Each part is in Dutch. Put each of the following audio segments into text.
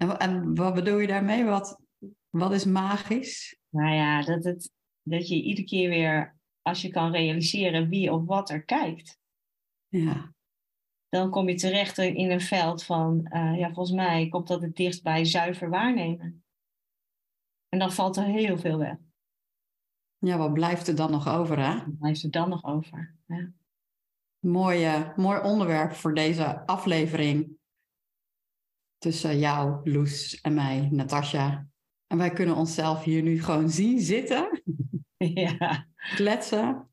En, en wat bedoel je daarmee? Wat, wat is magisch? Nou ja, dat, het, dat je iedere keer weer, als je kan realiseren wie of wat er kijkt, Ja, dan kom je terecht in een veld van, eh, ja, volgens mij komt dat het dichtst bij zuiver waarnemen. En dan valt er heel veel weg. ja wat blijft er dan nog over? Hè? Wat blijft er dan nog over? Ja. Mooi, eh, mooi onderwerp voor deze aflevering. Tussen jou, Loes en mij, Natasja. En wij kunnen onszelf hier nu gewoon zien zitten, ja. kletsen.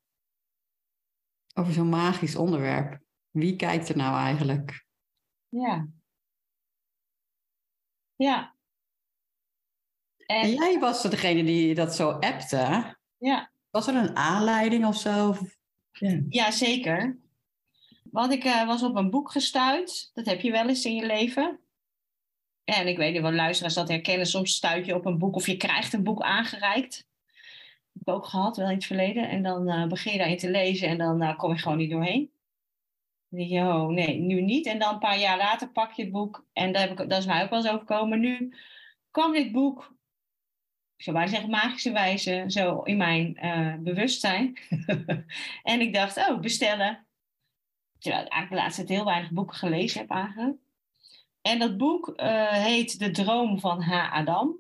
Over zo'n magisch onderwerp. Wie kijkt er nou eigenlijk? Ja. Ja. En En jij was degene die dat zo appte. ja, Was er een aanleiding of zo? Ja. ja, zeker. Want ik eh, was op een boek gestuurd. Dat heb je wel eens in je leven. En ik weet niet wat luisteraars dat herkennen. Soms stuit je op een boek of je krijgt een boek aangereikt. Dat heb ik ook gehad, wel in het verleden. En dan eh, begin je daarin te lezen en dan eh, kom je gewoon niet doorheen. Oh nee, nu niet. En dan een paar jaar later pak je het boek. En daar heb ik, dat is mij ook wel eens overkomen. Nu kwam dit boek, ik zou maar zeggen magische wijze, zo in mijn eh, bewustzijn. en ik dacht, oh, bestellen. Terwijl ik eigenlijk de laatste tijd heel weinig boeken gelezen heb eigenlijk. En dat boek eh, heet De Droom van H. Adam.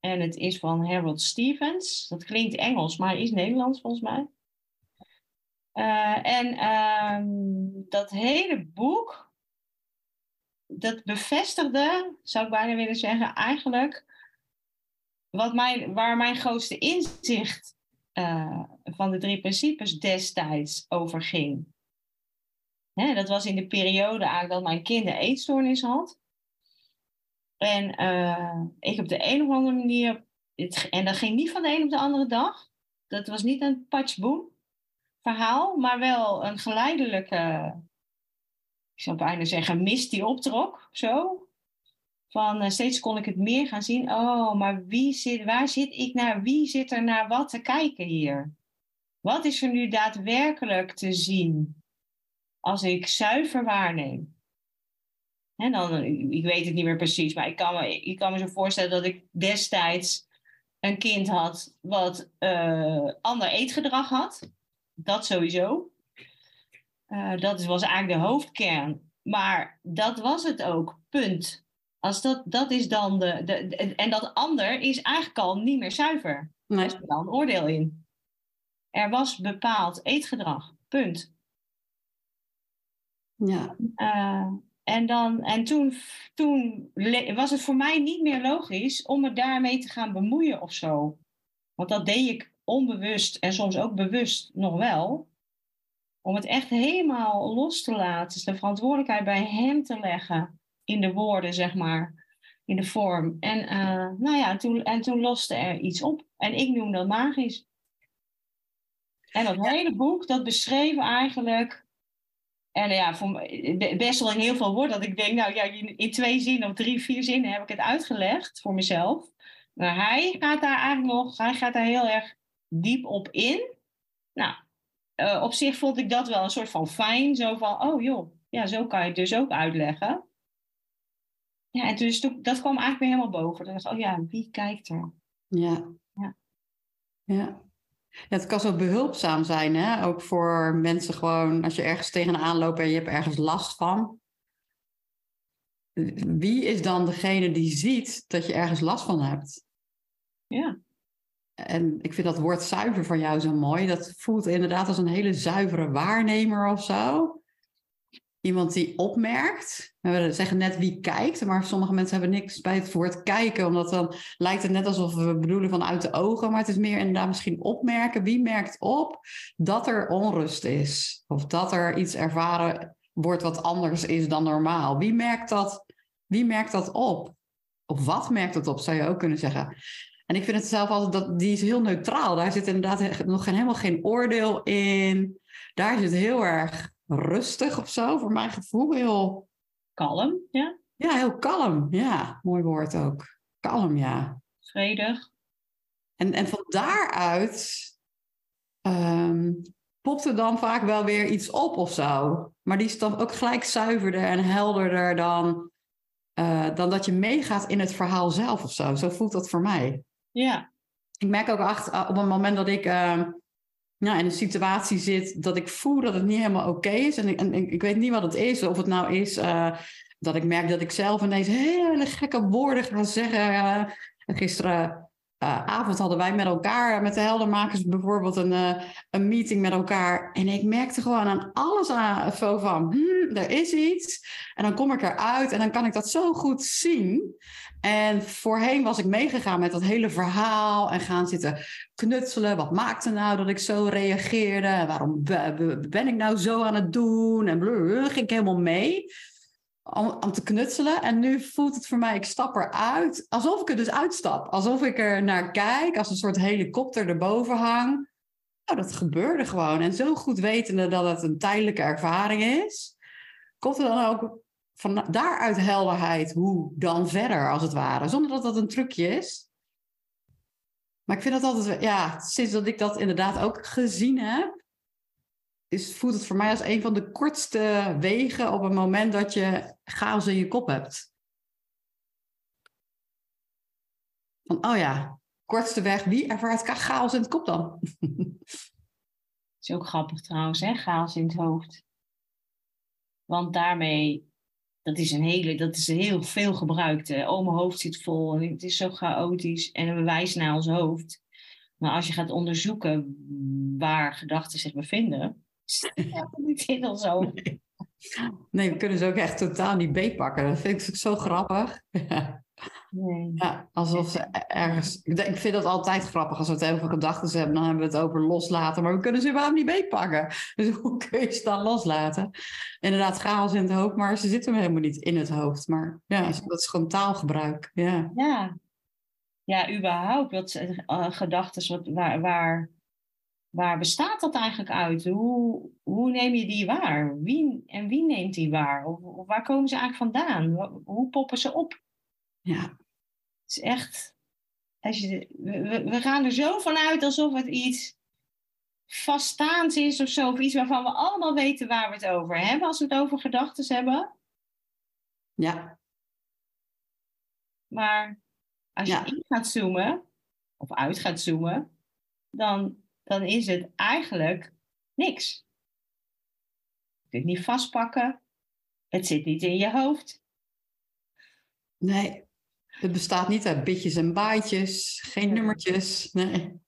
En het is van Harold Stevens. Dat klinkt Engels, maar is Nederlands volgens mij. Eh, en ehm, dat hele boek, dat bevestigde, zou ik bijna willen zeggen, eigenlijk wat mijn, waar mijn grootste inzicht eh, van de drie principes destijds over ging. Hè, dat was in de periode eigenlijk dat mijn kind een eetstoornis had. En eh, ik op de een of andere manier, het, en dat ging niet van de een op de andere dag. Dat was niet een patchboom verhaal, maar wel een geleidelijke, ik zou bijna zeggen, mist die optrok. Zo. Van eh, steeds kon ik het meer gaan zien. Oh, maar wie zit, waar zit ik naar? Wie zit er naar wat te kijken hier? Wat is er nu daadwerkelijk te zien als ik zuiver waarneem? En dan, ik weet het niet meer precies, maar ik kan me, ik kan me zo voorstellen dat ik destijds een kind had wat eh, ander eetgedrag had. Dat sowieso. Eh, dat was eigenlijk de hoofdkern. Maar dat was het ook, punt. Als dat, dat is dan de, de, de- En dat ander is eigenlijk al niet meer zuiver. Daar Nee. is wel een oordeel in. Er was bepaald eetgedrag, punt. Ja. Eh, en dan, en toen, toen was het voor mij niet meer logisch om me daarmee te gaan bemoeien of zo. Want dat deed ik onbewust en soms ook bewust nog wel. Om het echt helemaal los te laten. Dus de verantwoordelijkheid bij hem te leggen. In de woorden, zeg maar. In de vorm. En, eh, nou ja, toen, en toen loste er iets op. En ik noem dat magisch. En dat hele boek, dat beschreef eigenlijk en ja, voor be- best wel in heel veel woorden. Dat ik denk, nou ja, in in twee zinnen of drie, vier zinnen heb ik het uitgelegd voor mezelf. Maar hij gaat daar eigenlijk nog, hij gaat daar heel erg diep op in. Nou, eh, op zich vond ik dat wel een soort van fijn. Zo van, oh joh, ja, zo kan je het dus ook uitleggen. Ja, en dus toen, dat kwam eigenlijk weer helemaal boven. Dan dacht ik, oh ja, wie kijkt er? Ja. Ja. Ja. Ja, het kan zo behulpzaam zijn, hè? Ook voor mensen gewoon, als je ergens tegenaan loopt en je hebt ergens last van. wie is dan degene die ziet dat je ergens last van hebt? Ja. En ik vind dat woord zuiver van jou zo mooi. Dat voelt inderdaad als een hele zuivere waarnemer of zo. Iemand die opmerkt. We zeggen net wie kijkt, maar sommige mensen hebben niks bij het woord kijken, omdat dan lijkt het net alsof we bedoelen vanuit de ogen, maar het is meer inderdaad misschien opmerken. Wie merkt op dat er onrust is? Of dat er iets ervaren wordt wat anders is dan normaal? Wie merkt dat, wie merkt dat op? Of wat merkt het op, zou je ook kunnen zeggen. En ik vind het zelf altijd dat die is heel neutraal. Daar zit inderdaad nog geen, helemaal geen oordeel in. Daar zit heel erg rustig of zo, voor mijn gevoel. Heel kalm, ja. Ja, heel kalm. Ja, mooi woord ook. Kalm, ja. Vredig. En, en van daaruit um, popt er dan vaak wel weer iets op of zo. Maar die is dan ook gelijk zuiverder en helderder dan, uh, dan dat je meegaat in het verhaal zelf of zo. Zo voelt dat voor mij. Ja. Ik merk ook achter, op het moment dat ik uh, nou, in een situatie zit dat ik voel dat het niet helemaal oké is. En, ik, ik weet niet wat het is. Of het nou is uh, dat ik merk dat ik zelf ineens hele gekke woorden ga zeggen. Uh, gisteren uh, avond hadden wij met elkaar, met de heldermakers bijvoorbeeld, een, uh, een meeting met elkaar. En ik merkte gewoon aan alles aan, van, hmm, er is iets. En dan kom ik eruit en dan kan ik dat zo goed zien. En voorheen was ik meegegaan met dat hele verhaal en gaan zitten knutselen. Wat maakte nou dat ik zo reageerde? Waarom ben ik nou zo aan het doen? En blur, ging ik helemaal mee om, te knutselen. En nu voelt het voor mij, ik stap eruit, alsof ik er dus uitstap. Alsof ik er naar kijk, als een soort helikopter erboven hang. Nou, dat gebeurde gewoon. En zo goed wetende dat het een tijdelijke ervaring is, komt er dan ook van daaruit helderheid hoe dan verder, als het ware. Zonder dat dat een trucje is. Maar ik vind dat altijd, ja, sinds dat ik dat inderdaad ook gezien heb, is, voelt het voor mij als een van de kortste wegen op het moment dat je chaos in je kop hebt. Van, oh ja, kortste weg, wie ervaart chaos in het kop dan? is ook grappig trouwens, hè? chaos in het hoofd. Want daarmee, dat is een hele, dat is een heel veel gebruikte. Oh, mijn hoofd zit vol en het is zo chaotisch. En we wijzen naar ons hoofd. Maar als je gaat onderzoeken waar gedachten zich bevinden, niet in ons hoofd. Nee. we kunnen ze ook echt totaal niet beetpakken. Dat vind ik zo grappig. Nee. Ja, alsof ze ergens. Ik vind dat altijd grappig als we het over gedachten hebben. Dan hebben we het over loslaten. Maar we kunnen ze überhaupt niet beetpakken. Dus hoe kun je ze dan loslaten? Inderdaad, chaos in het hoofd, maar ze zitten helemaal niet in het hoofd. Maar ja, dat is gewoon taalgebruik. Ja, ja. ja überhaupt. Wat uh, gedachten waar, waar waar bestaat dat eigenlijk uit? Hoe, hoe neem je die waar? Wie, en wie neemt die waar? Of, of waar komen ze eigenlijk vandaan? Hoe poppen ze op? Ja. Het is echt. Als je, we, we gaan er zo vanuit alsof het iets vaststaands is of zo. Of iets waarvan we allemaal weten waar we het over hebben als we het over gedachten hebben. Ja. Maar als je in gaat zoomen, of uit gaat zoomen, dan dan is het eigenlijk niks. Je kunt het niet vastpakken. Het zit niet in je hoofd. Nee, het bestaat niet uit bitjes en baatjes, geen nummertjes. Nee.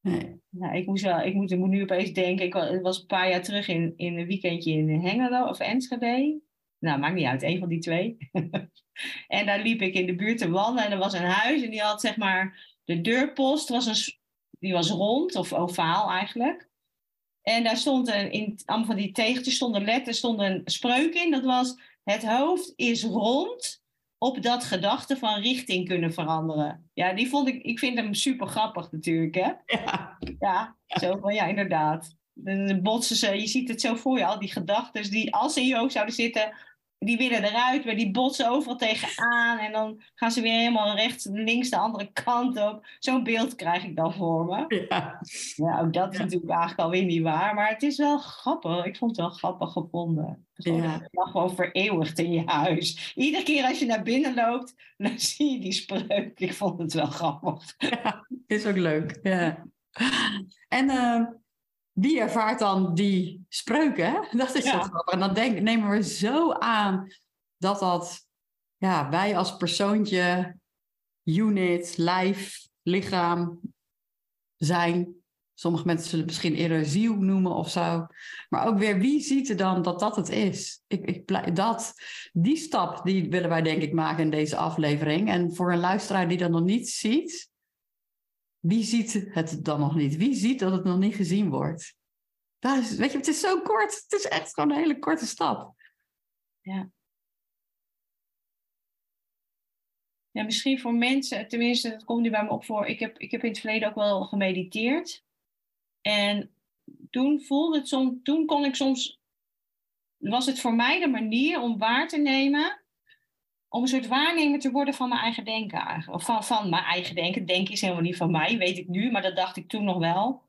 nee. Nou, ik, moest wel, ik moet, ik moet nu opeens denken, ik was een paar jaar terug in, in een weekendje in Hengelo of Enschede. Nou, maakt niet uit, een van die twee. en daar liep ik in de buurt te wandelen en er was een huis en die had zeg maar, de deurpost was een, die was rond of ovaal eigenlijk. En daar stond een, in allemaal van die tegeltjes stonden letters, stond een spreuk in. Dat was: Het hoofd is rond, op dat gedachten van richting kunnen veranderen. Ja, die vond ik, ik vind hem super grappig natuurlijk, hè? Ja. Ja, zo van ja, inderdaad. Dan botsen ze, je ziet het zo voor je, al die gedachten die als ze in je hoofd zouden zitten, die willen eruit, maar die botsen overal tegenaan. En dan gaan ze weer helemaal rechts, links de andere kant op. Zo'n beeld krijg ik dan voor me. Ja, ja ook dat is natuurlijk eigenlijk alweer niet waar. Maar het is wel grappig. Ik vond het wel grappig gevonden. Gewoon, ja. gewoon vereeuwigd in je huis. Iedere keer als je naar binnen loopt, dan zie je die spreuk. Ik vond het wel grappig. Ja, is ook leuk. Ja. En... Uh wie ervaart dan die spreuken? Dat is ja. zo grappig. En dan denk, nemen we zo aan dat dat ja, wij als persoontje, unit, lijf, lichaam zijn. Sommige mensen zullen het misschien eerder ziel noemen of zo. Maar ook weer, wie ziet er dan dat dat het is? Ik, ik, dat, die stap die willen wij denk ik maken in deze aflevering. En voor een luisteraar die dat nog niet ziet, wie ziet het dan nog niet? Wie ziet dat het nog niet gezien wordt? Dat is, weet je, het is zo kort. Het is echt gewoon een hele korte stap. Ja. Ja, misschien voor mensen, tenminste, dat komt nu bij me op voor. Ik heb, ik heb in het verleden ook wel gemediteerd. En toen voelde het soms, toen kon ik soms, was het voor mij de manier om waar te nemen, om een soort waarnemer te worden van mijn eigen denken. Of van, van mijn eigen denken. Denken is helemaal niet van mij, weet ik nu, maar dat dacht ik toen nog wel.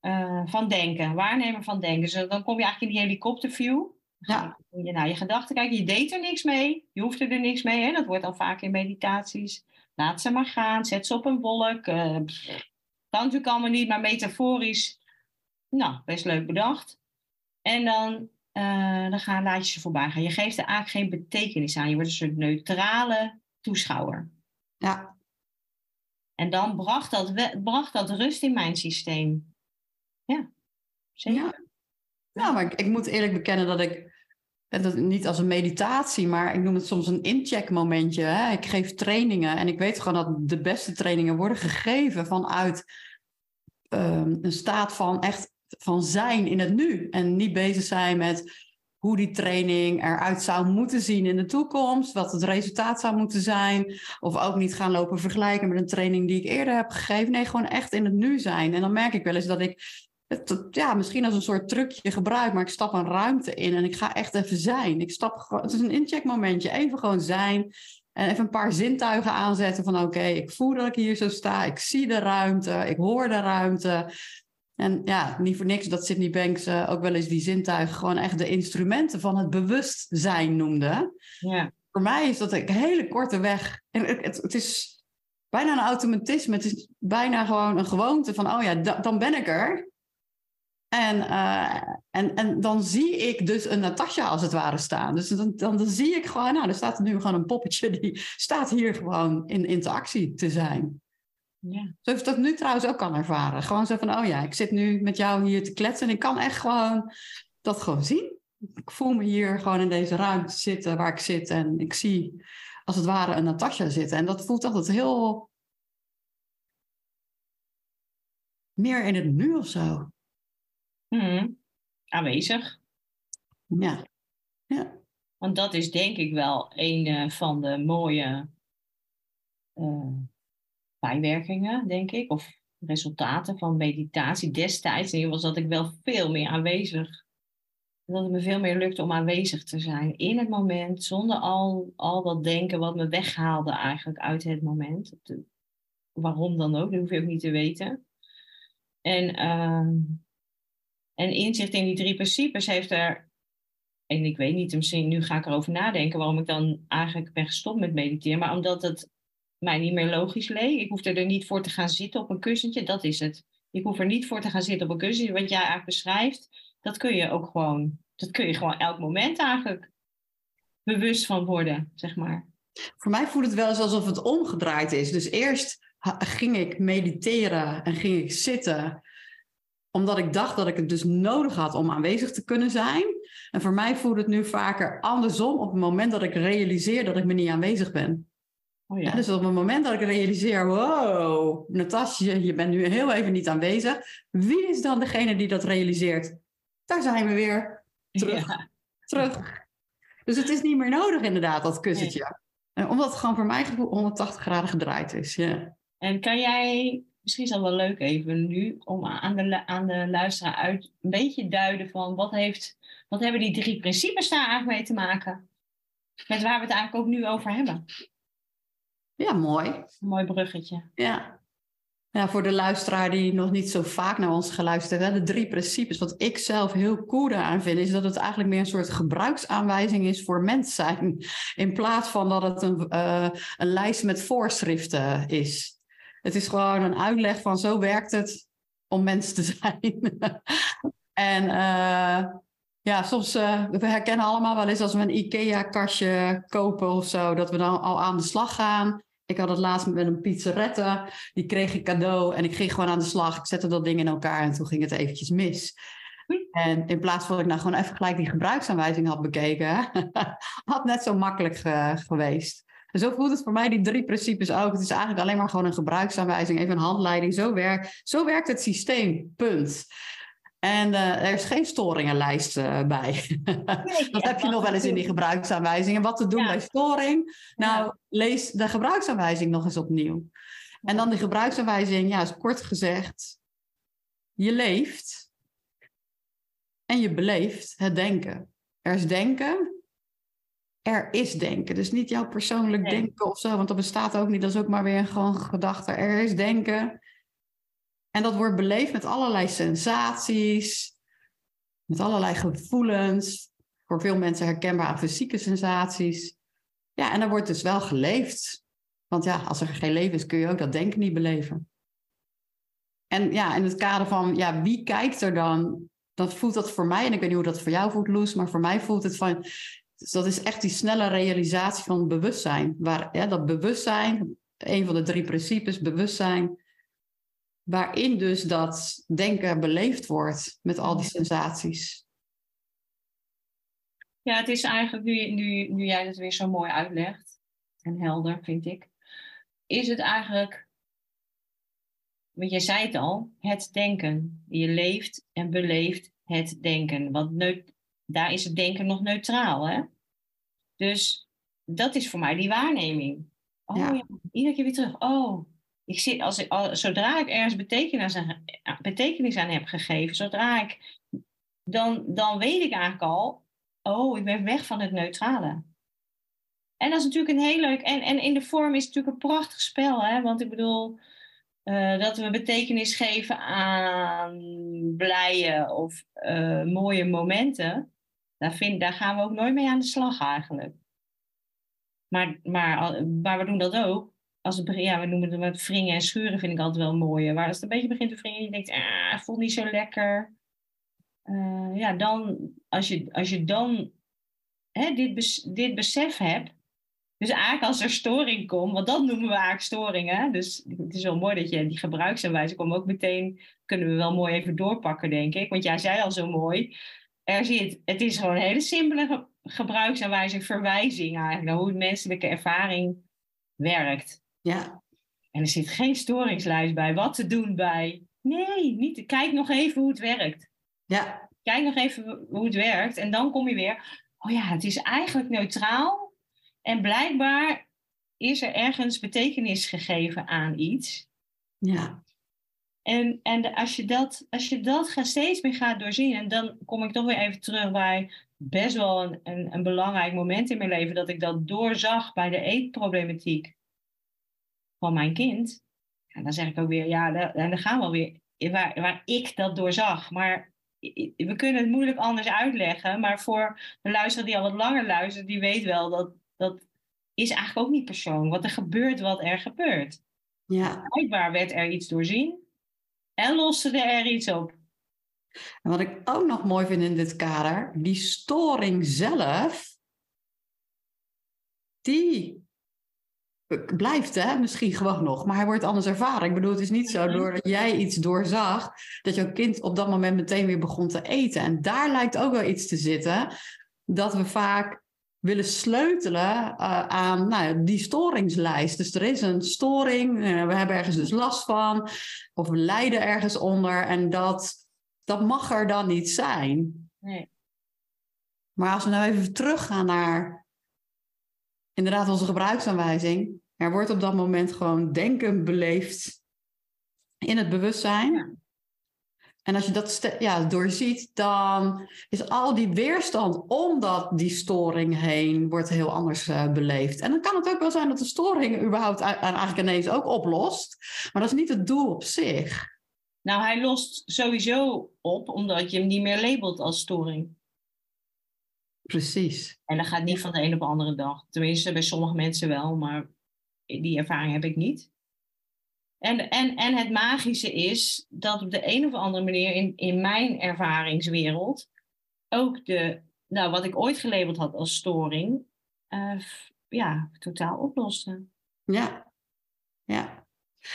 Uh, van denken, waarnemer van denken. Dus dan kom je eigenlijk in die helikopterview. Ja. Je naar je gedachten kijken. Je deed er niks mee. Je hoeft er niks mee. Hè? Dat wordt dan vaak in meditaties. Laat ze maar gaan. Zet ze op een wolk. Uh, kan natuurlijk allemaal niet, maar metaforisch. Nou, best leuk bedacht. En dan, uh, dan gaan, laat je ze voorbij gaan. Je geeft er eigenlijk geen betekenis aan. Je wordt een soort neutrale toeschouwer. Ja. En dan bracht dat, bracht dat rust in mijn systeem. Ja, zeker. Ja. Ja, maar ik, ik, moet eerlijk bekennen dat ik, dat, niet als een meditatie, maar ik noem het soms een incheck momentje. Hè? Ik geef trainingen en ik weet gewoon dat de beste trainingen worden gegeven vanuit um, een staat van echt van zijn in het nu. En niet bezig zijn met hoe die training eruit zou moeten zien in de toekomst, wat het resultaat zou moeten zijn. Of ook niet gaan lopen vergelijken met een training die ik eerder heb gegeven. Nee, gewoon echt in het nu zijn. En dan merk ik wel eens dat ik het, ja, misschien als een soort trucje gebruik, maar ik stap een ruimte in en ik ga echt even zijn. Ik stap het is een incheckmomentje, even gewoon zijn. En even een paar zintuigen aanzetten van oké, ik voel dat ik hier zo sta, ik zie de ruimte, ik hoor de ruimte. En ja, niet voor niks dat Sydney Banks uh, ook wel eens die zintuigen gewoon echt de instrumenten van het bewustzijn noemde. Ja. Voor mij is dat een hele korte weg. En het, het, is bijna een automatisme. Het is bijna gewoon een gewoonte van, oh ja, dan ben ik er. En, uh, en, en dan zie ik dus een Natasja als het ware staan. Dus dan, dan, dan zie ik gewoon, nou, er staat nu gewoon een poppetje die staat hier gewoon in interactie te zijn. Ja. Zoals ik dat nu trouwens ook kan ervaren. Gewoon zo van, oh ja, ik zit nu met jou hier te kletsen en ik kan echt gewoon dat gewoon zien. Ik voel me hier gewoon in deze ruimte zitten waar ik zit en ik zie als het ware een Natasja zitten. En dat voelt altijd heel meer in het nu of zo. Hmm. Aanwezig. Ja. ja. Want dat is denk ik wel een uh, van de mooie uh, bijwerkingen, denk ik. Of resultaten van meditatie destijds. In ieder geval zat ik wel veel meer aanwezig. Dat het me veel meer lukte om aanwezig te zijn in het moment. Zonder al, al dat denken wat me weghaalde eigenlijk uit het moment. Waarom dan ook, dat hoef je ook niet te weten. En... Uh, en inzicht in die drie principes heeft er, en ik weet niet, misschien nu ga ik erover nadenken waarom ik dan eigenlijk ben gestopt met mediteren, maar omdat het mij niet meer logisch leek. Ik hoefde er niet voor te gaan zitten op een kussentje, dat is het. Ik hoef er niet voor te gaan zitten op een kussentje. Wat jij eigenlijk beschrijft, dat kun je ook gewoon, dat kun je gewoon elk moment eigenlijk bewust van worden, zeg maar. Voor mij voelt het wel eens alsof het omgedraaid is. Dus eerst ging ik mediteren en ging ik zitten omdat ik dacht dat ik het dus nodig had om aanwezig te kunnen zijn. En voor mij voelt het nu vaker andersom op het moment dat ik realiseer dat ik me niet aanwezig ben. Oh ja. dus op het moment dat ik realiseer, wow, Natasja, je bent nu heel even niet aanwezig. Wie is dan degene die dat realiseert? Daar zijn we weer. Terug. Ja. Terug. Dus het is niet meer nodig inderdaad, dat kussentje. Nee. Omdat het gewoon voor mij 180 graden gedraaid is. Ja. En kan jij misschien is dat wel leuk even nu om aan de, aan de luisteraar uit een beetje duiden van wat, heeft, wat hebben die drie principes daar eigenlijk mee te maken? Met waar we het eigenlijk ook nu over hebben. Ja, mooi. Een mooi bruggetje. Ja. ja. Voor de luisteraar die nog niet zo vaak naar ons geluisterd heeft, de drie principes. Wat ik zelf heel cool aan vind, is dat het eigenlijk meer een soort gebruiksaanwijzing is voor mens zijn. In plaats van dat het een, uh, een lijst met voorschriften is. Het is gewoon een uitleg van zo werkt het om mens te zijn. en uh, Ja, soms uh, we herkennen allemaal wel eens als we een IKEA-kastje kopen of zo, dat we dan al aan de slag gaan. Ik had het laatst met een pizzerette, die kreeg ik cadeau en ik ging gewoon aan de slag. Ik zette dat ding in elkaar en toen ging het eventjes mis. En in plaats van dat ik nou gewoon even gelijk die gebruiksaanwijzing had bekeken, had net zo makkelijk geweest. En zo voelt het voor mij, die drie principes ook. Het is eigenlijk alleen maar gewoon een gebruiksaanwijzing, even een handleiding. Zo, werkt, zo werkt het systeem, punt. En uh, er is geen storingenlijst uh, bij. dat heb je nog wel eens in die gebruiksaanwijzing. En wat te doen bij storing? Nou, lees de gebruiksaanwijzing nog eens opnieuw. En dan die gebruiksaanwijzing, ja, is kort gezegd. Je leeft en je beleeft het denken. Er is denken, er is denken. Dus niet jouw persoonlijk denken of zo, want dat bestaat ook niet. Dat is ook maar weer gewoon gedachte. Er is denken. En dat wordt beleefd met allerlei sensaties, met allerlei gevoelens. Voor veel mensen herkenbaar aan fysieke sensaties. Ja, en er wordt dus wel geleefd. Want ja, als er geen leven is, kun je ook dat denken niet beleven. En ja, in het kader van, ja, wie kijkt er dan? Dan voelt dat voor mij, en ik weet niet hoe dat voor jou voelt, Loes, maar voor mij voelt het van, dus dat is echt die snelle realisatie van bewustzijn. Waar ja, dat bewustzijn, een van de drie principes, bewustzijn, waarin dus dat denken beleefd wordt met al die sensaties. Ja, het is eigenlijk, nu, nu, nu jij het weer zo mooi uitlegt, en helder vind ik, is het eigenlijk, want jij zei het al, het denken. Je leeft en beleeft het denken. Want daar is het denken nog neutraal. Hè? Dus dat is voor mij die waarneming. Oh ja. iedere keer weer terug. Oh, ik zit, als ik, zodra ik ergens betekenis aan, betekenis aan heb gegeven, zodra ik, dan, dan weet ik eigenlijk al, oh, ik ben weg van het neutrale. En dat is natuurlijk een heel leuk, en, en in de vorm is het natuurlijk een prachtig spel, hè? want ik bedoel, uh, dat we betekenis geven aan blije of uh, mooie momenten, daar, vind, daar gaan we ook nooit mee aan de slag eigenlijk. Maar, maar, maar we doen dat ook. Als het, ja, we noemen het met wringen en schuren, vind ik altijd wel mooi. Maar als het een beetje begint te wringen en je denkt, ah, het voelt niet zo lekker. Uh, ja, dan, als je, als je dan hè, dit, dit besef hebt, dus eigenlijk als er storing komt, want dat noemen we eigenlijk storingen. Dus het is wel mooi dat je die gebruiksaanwijzing komt ook meteen, kunnen we wel mooi even doorpakken, denk ik. Want jij zei al zo mooi, er zit, het is gewoon een hele simpele gebruiksaanwijzing, verwijzing eigenlijk, naar hoe de menselijke ervaring werkt. Ja. En er zit geen storingslijst bij, wat te doen bij. Nee, niet, kijk nog even hoe het werkt. Ja. Kijk nog even hoe het werkt en dan kom je weer, oh ja, het is eigenlijk neutraal en blijkbaar is er ergens betekenis gegeven aan iets. Ja. En, en als je dat, als je dat steeds meer gaat doorzien, en dan kom ik toch weer even terug bij best wel een, een, een belangrijk moment in mijn leven, dat ik dat doorzag bij de eetproblematiek van mijn kind. En dan zeg ik ook weer, ja, en dan gaan we alweer waar, waar ik dat doorzag. Maar we kunnen het moeilijk anders uitleggen. Maar voor de luisteraar die al wat langer luistert, die weet wel dat dat is eigenlijk ook niet persoonlijk. Want er gebeurt wat er gebeurt. Ja. Blijkbaar werd er iets doorzien en loste er iets op. En wat ik ook nog mooi vind in dit kader, die storing zelf, die blijft hè, misschien gewoon nog, maar hij wordt anders ervaren. Ik bedoel, het is niet zo mhm. doordat jij iets doorzag, dat jouw kind op dat moment meteen weer begon te eten. En daar lijkt ook wel iets te zitten, dat we vaak willen sleutelen uh, aan nou, die storingslijst. Dus er is een storing, uh, we hebben ergens dus last van, of we lijden ergens onder en dat, dat mag er dan niet zijn. Nee. Maar als we nou even teruggaan naar inderdaad onze gebruiksaanwijzing, er wordt op dat moment gewoon denken beleefd in het bewustzijn. Ja. En als je dat ja, doorziet, dan is al die weerstand omdat die storing heen wordt heel anders uh, beleefd. En dan kan het ook wel zijn dat de storing überhaupt eigenlijk ineens ook oplost. Maar dat is niet het doel op zich. Nou, hij lost sowieso op omdat je hem niet meer labelt als storing. Precies. En dat gaat niet van de een op de andere dag. Tenminste, bij sommige mensen wel, maar die ervaring heb ik niet. En, en, en het magische is dat op de een of andere manier in, in mijn ervaringswereld ook de, nou, wat ik ooit gelabeld had als storing, uh, ja, totaal oploste. Ja, ja.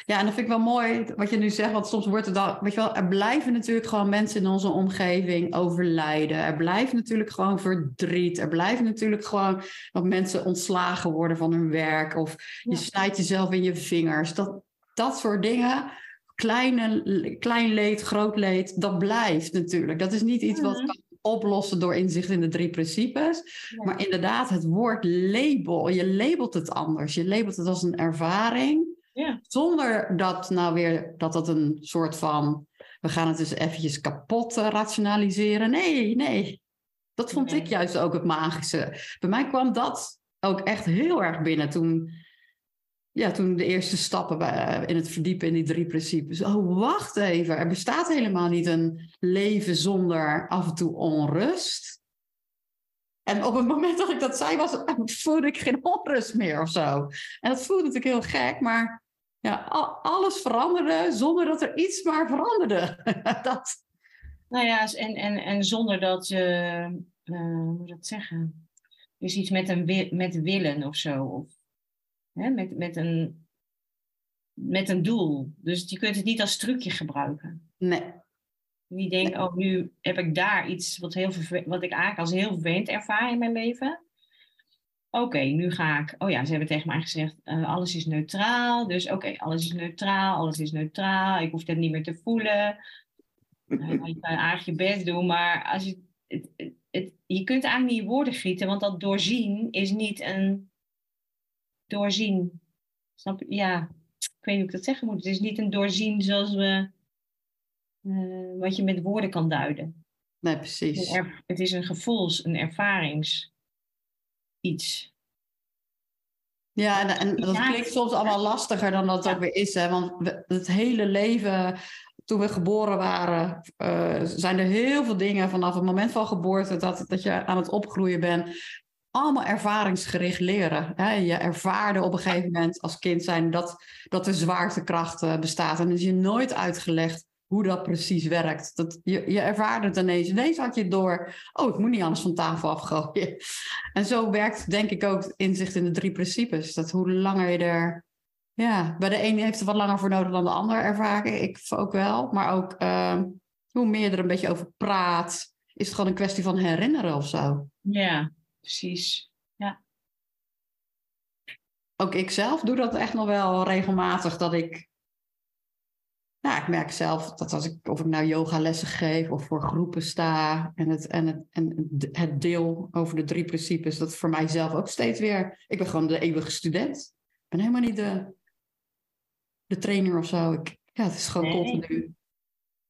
Ja, en dat vind ik wel mooi wat je nu zegt, want soms wordt het dan, weet je wel, er blijven natuurlijk gewoon mensen in onze omgeving overlijden. Er blijft natuurlijk gewoon verdriet. Er blijven natuurlijk gewoon dat mensen ontslagen worden van hun werk of je snijdt jezelf in je vingers. Dat, dat soort dingen, kleine, klein leed, groot leed, dat blijft natuurlijk. Dat is niet iets wat mhm. kan oplossen door inzicht in de drie principes. Maar inderdaad, het woord label, je labelt het anders. Je labelt het als een ervaring. Ja. Zonder dat nou weer dat dat een soort van we gaan het dus eventjes kapot uh, rationaliseren. Nee, nee. Dat vond ik juist ook het magische. Bij mij kwam dat ook echt heel erg binnen toen, ja, toen de eerste stappen bij, in het verdiepen in die drie principes. Oh, wacht even. Er bestaat helemaal niet een leven zonder af en toe onrust. En op het moment dat ik dat zei, was, voelde ik geen onrust meer of zo. En dat voelde natuurlijk heel gek, maar ja, alles veranderde zonder dat er iets maar veranderde. dat. Nou ja, en, en, en zonder dat je, uh, hoe moet dat zeggen? Dus iets met, een met willen of zo. Of, hè, met, met, een, met een doel. Dus je kunt het niet als trucje gebruiken. Nee. Wie denkt, oh, nu heb ik daar iets wat, heel wat ik eigenlijk als heel vervelend ervaar in mijn leven. Oké, nu ga ik. Oh ja, ze hebben tegen mij gezegd: uh, alles is neutraal. Dus oké, alles is neutraal, alles is neutraal. Ik hoef dat niet meer te voelen. Uh, je kan aardig je best doen, maar als je, het, het, je kunt eigenlijk niet je woorden gieten, want dat doorzien is niet een doorzien. Snap je? Ja, ik weet niet hoe ik dat zeggen moet. Het is niet een doorzien zoals we, uh, wat je met woorden kan duiden. Nee, precies. Het is een gevoels, een ervarings iets. Ja, en, dat klinkt soms allemaal lastiger dan dat het ook weer is. Hè? Want het hele leven, toen we geboren waren, uh, zijn er heel veel dingen vanaf het moment van geboorte dat, dat je aan het opgroeien bent. Allemaal ervaringsgericht leren. Hè? Je ervaarde op een gegeven moment als kind zijn dat, dat er zwaartekracht uh, bestaat. En dat is je nooit uitgelegd hoe dat precies werkt. Dat, je, je ervaart het ineens. Ineens had je door, oh, ik moet niet alles van tafel afgooien. En zo werkt denk ik ook inzicht in de drie principes. Dat hoe langer je er... Ja, bij de ene heeft er wat langer voor nodig dan de ander, ervaar ik ook wel. Maar ook uh, hoe meer je er een beetje over praat, is het gewoon een kwestie van herinneren of zo. Ja, precies. Ja. Ook ik zelf doe dat echt nog wel regelmatig, dat ik nou, ik merk zelf dat als ik, of ik nou yogalessen geef of voor groepen sta en het, en, het, en het deel over de drie principes, dat voor mijzelf ook steeds weer. Ik ben gewoon de eeuwige student. Ik ben helemaal niet de, de trainer of zo. Ik, ja, het is gewoon nee. continu.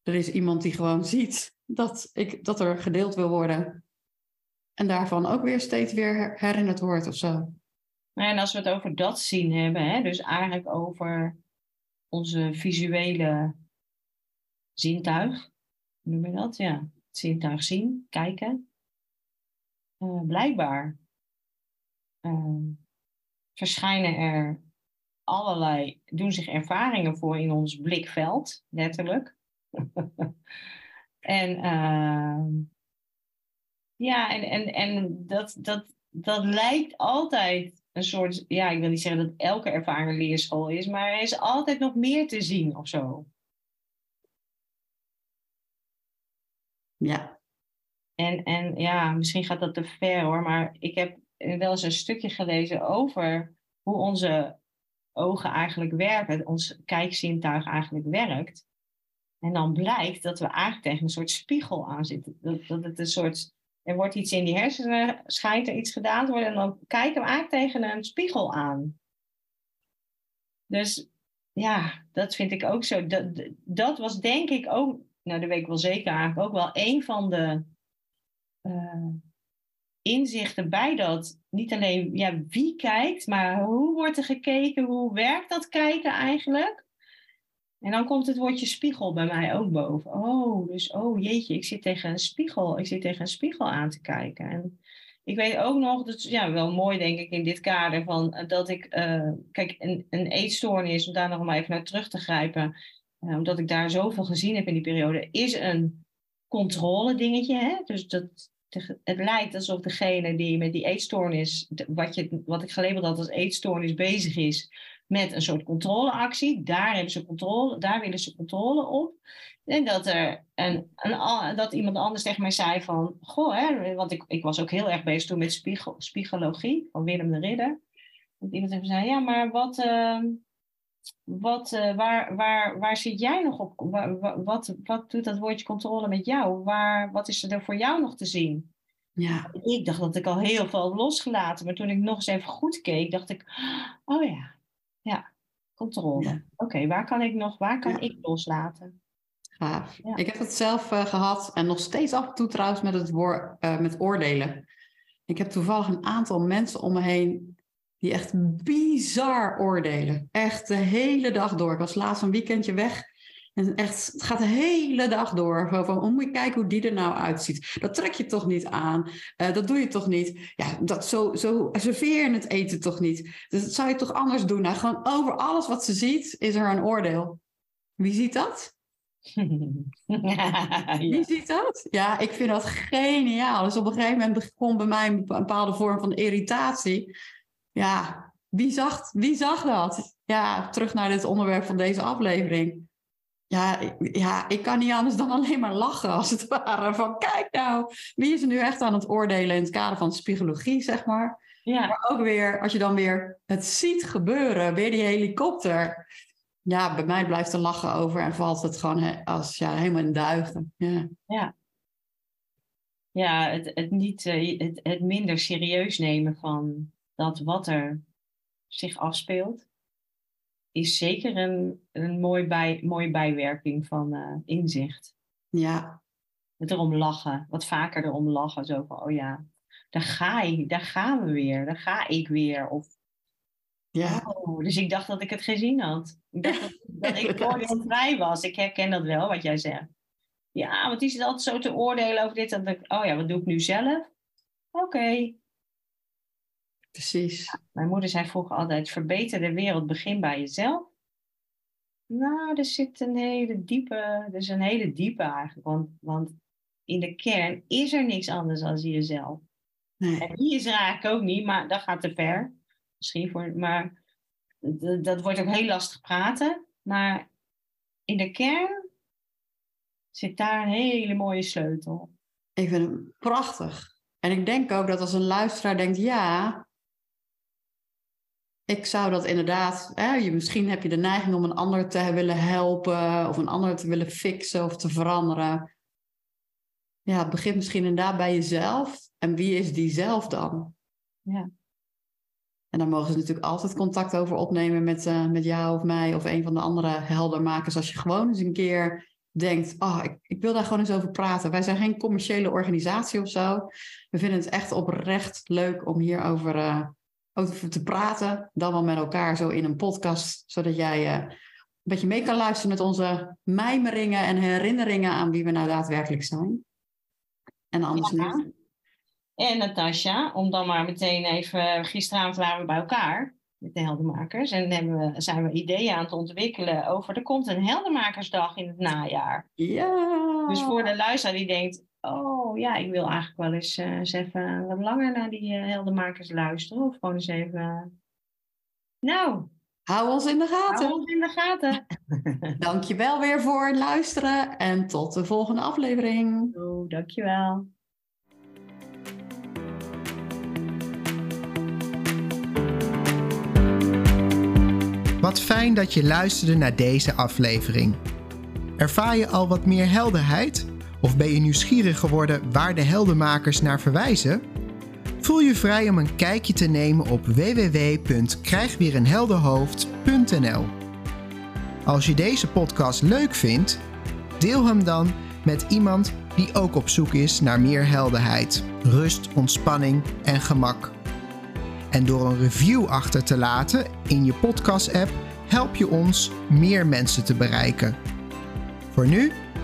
Er is iemand die gewoon ziet dat, ik, dat er gedeeld wil worden. En daarvan ook weer steeds weer herinnerd wordt of zo. En als we het over dat zien hebben, hè, dus eigenlijk over onze visuele zintuig, noem je dat? Ja, het zintuig zien, kijken. Uh, blijkbaar uh, verschijnen er allerlei, doen zich ervaringen voor in ons blikveld, letterlijk. en uh, ja, en, en, en dat, dat, dat lijkt altijd een soort, ja, ik wil niet zeggen dat elke ervaring leerschool is, maar er is altijd nog meer te zien of zo. Ja. En, en ja, misschien gaat dat te ver hoor, maar ik heb wel eens een stukje gelezen over hoe onze ogen eigenlijk werken, ons kijkzintuig eigenlijk werkt. En dan blijkt dat we eigenlijk tegen een soort spiegel aan zitten. Dat, dat het een soort er wordt iets in die hersenen, schijnt er iets gedaan te worden en dan kijken we eigenlijk tegen een spiegel aan. Dus ja, dat vind ik ook zo. Dat, was denk ik ook, nou dat weet ik wel zeker eigenlijk, ook wel een van de uh, inzichten bij dat. Niet alleen ja, wie kijkt, maar hoe wordt er gekeken, hoe werkt dat kijken eigenlijk? En dan komt het woordje spiegel bij mij ook boven. Oh, dus oh jeetje, ik zit tegen een spiegel. Ik zit tegen een spiegel aan te kijken. En ik weet ook nog, dat is ja, wel mooi denk ik in dit kader, van, eh, dat ik, uh, kijk, een, een eetstoornis, om daar nog maar even naar terug te grijpen, uh, omdat ik daar zoveel gezien heb in die periode, is een controle dingetje. Hè? Dus dat, het lijkt alsof degene die met die eetstoornis, wat, je, wat ik gelabeld had als eetstoornis, bezig is met een soort controleactie. Daar, hebben ze controle, daar willen ze controle op. En dat, er een, een, dat iemand anders tegen mij zei van... Goh, hè, want ik, ik was ook heel erg bezig toen met spiegel, spiegologie van Willem de Ridder. Dat iemand tegen zei, ja, maar wat... Uh, wat, uh, waar, waar, waar zit jij nog op? Waar, wat, wat doet dat woordje controle met jou? Waar, wat is er voor jou nog te zien? Ja. Ik dacht dat ik al heel veel losgelaten, maar toen ik nog eens even goed keek, dacht ik, oh ja, ja, controle. Oké, waar kan ik nog, waar kan ik loslaten? Gaaf. Ik heb het zelf uh, gehad en nog steeds af en toe trouwens met het woord, uh, met oordelen. Ik heb toevallig een aantal mensen om me heen die echt bizar oordelen. Echt de hele dag door. Ik was laatst een weekendje weg. En echt, het gaat de hele dag door. Van, hoe moet je kijken hoe die er nou uitziet. Dat trek je toch niet aan. Uh, dat doe je toch niet. Ja, dat zo, zo serveer je het eten toch niet. Dus dat zou je toch anders doen. Nou, gewoon over alles wat ze ziet, is er een oordeel. Wie ziet dat? Wie ziet dat? Ja, ik vind dat geniaal. Dus op een gegeven moment begon bij mij een bepaalde vorm van irritatie. Ja, wie zag, wie zag dat? Ja, terug naar dit onderwerp van deze aflevering. Ja, ja, ik kan niet anders dan alleen maar lachen, als het ware. Van kijk nou, wie is er nu echt aan het oordelen in het kader van psychologie, zeg maar. Ja. Maar ook weer, als je dan weer het ziet gebeuren, weer die helikopter. Ja, bij mij blijft er lachen over en valt het gewoon als ja, helemaal in duigen. Ja, ja. ja het, het, niet, eh, het, het minder serieus nemen van dat wat er zich afspeelt, is zeker een, een mooi bij, mooie bijwerking van uh, inzicht. Ja. Het erom lachen, wat vaker erom lachen. Zo van, oh ja, daar ga ik, daar gaan we weer, daar ga ik weer. Of, ja. Oh, dus ik dacht dat ik het gezien had. Ik dacht dat, dat ik vrij was. Ik herken dat wel, wat jij zegt. Ja, want die zit altijd zo te oordelen over dit. En dan oh ja, wat doe ik nu zelf? Oké, Precies. mijn moeder zei vroeger altijd: verbeter de wereld, begin bij jezelf. Nou, er zit een hele diepe, er is een hele diepe eigenlijk. Want, want in de kern is er niks anders dan jezelf. Nee. En die is er eigenlijk ook niet, maar dat gaat te ver. Misschien voor, maar dat wordt ook heel lastig praten. Maar in de kern zit daar een hele mooie sleutel. Ik vind hem prachtig. En ik denk ook dat als een luisteraar denkt, ja, ik zou dat inderdaad, hè, je, misschien heb je de neiging om een ander te willen helpen of een ander te willen fixen of te veranderen. Ja, het begint misschien inderdaad bij jezelf. En wie is die zelf dan? Ja. En dan mogen ze natuurlijk altijd contact over opnemen met, uh, met jou of mij of een van de andere heldermakers. Als je gewoon eens een keer denkt, oh, ik, ik wil daar gewoon eens over praten. Wij zijn geen commerciële organisatie of zo. We vinden het echt oprecht leuk om hierover uh, over te praten, dan wel met elkaar zo in een podcast, zodat jij uh, een beetje mee kan luisteren met onze mijmeringen en herinneringen aan wie we nou daadwerkelijk zijn. En anders ja. niet. En Natasja, om dan maar meteen even, gisteravond waren we bij elkaar met de heldenmakers en hebben we, zijn we ideeën aan het ontwikkelen over, er komt een heldenmakersdag in het najaar. Ja. Dus voor de luisteraar die denkt, oh ja, ik wil eigenlijk wel eens, uh, eens even wat langer naar die uh, heldenmakers luisteren. Of gewoon eens even. Nou. Hou ons in de gaten. Hou ons in de gaten. dankjewel weer voor het luisteren en tot de volgende aflevering. Oh, dankjewel. Wat fijn dat je luisterde naar deze aflevering. Ervaar je al wat meer helderheid? Of ben je nieuwsgierig geworden waar de heldenmakers naar verwijzen? Voel je vrij om een kijkje te nemen op www.krijgweerenhelderhoofd.nl. Als je deze podcast leuk vindt, deel hem dan met iemand die ook op zoek is naar meer helderheid, rust, ontspanning en gemak. En door een review achter te laten in je podcast-app help je ons meer mensen te bereiken. Voor nu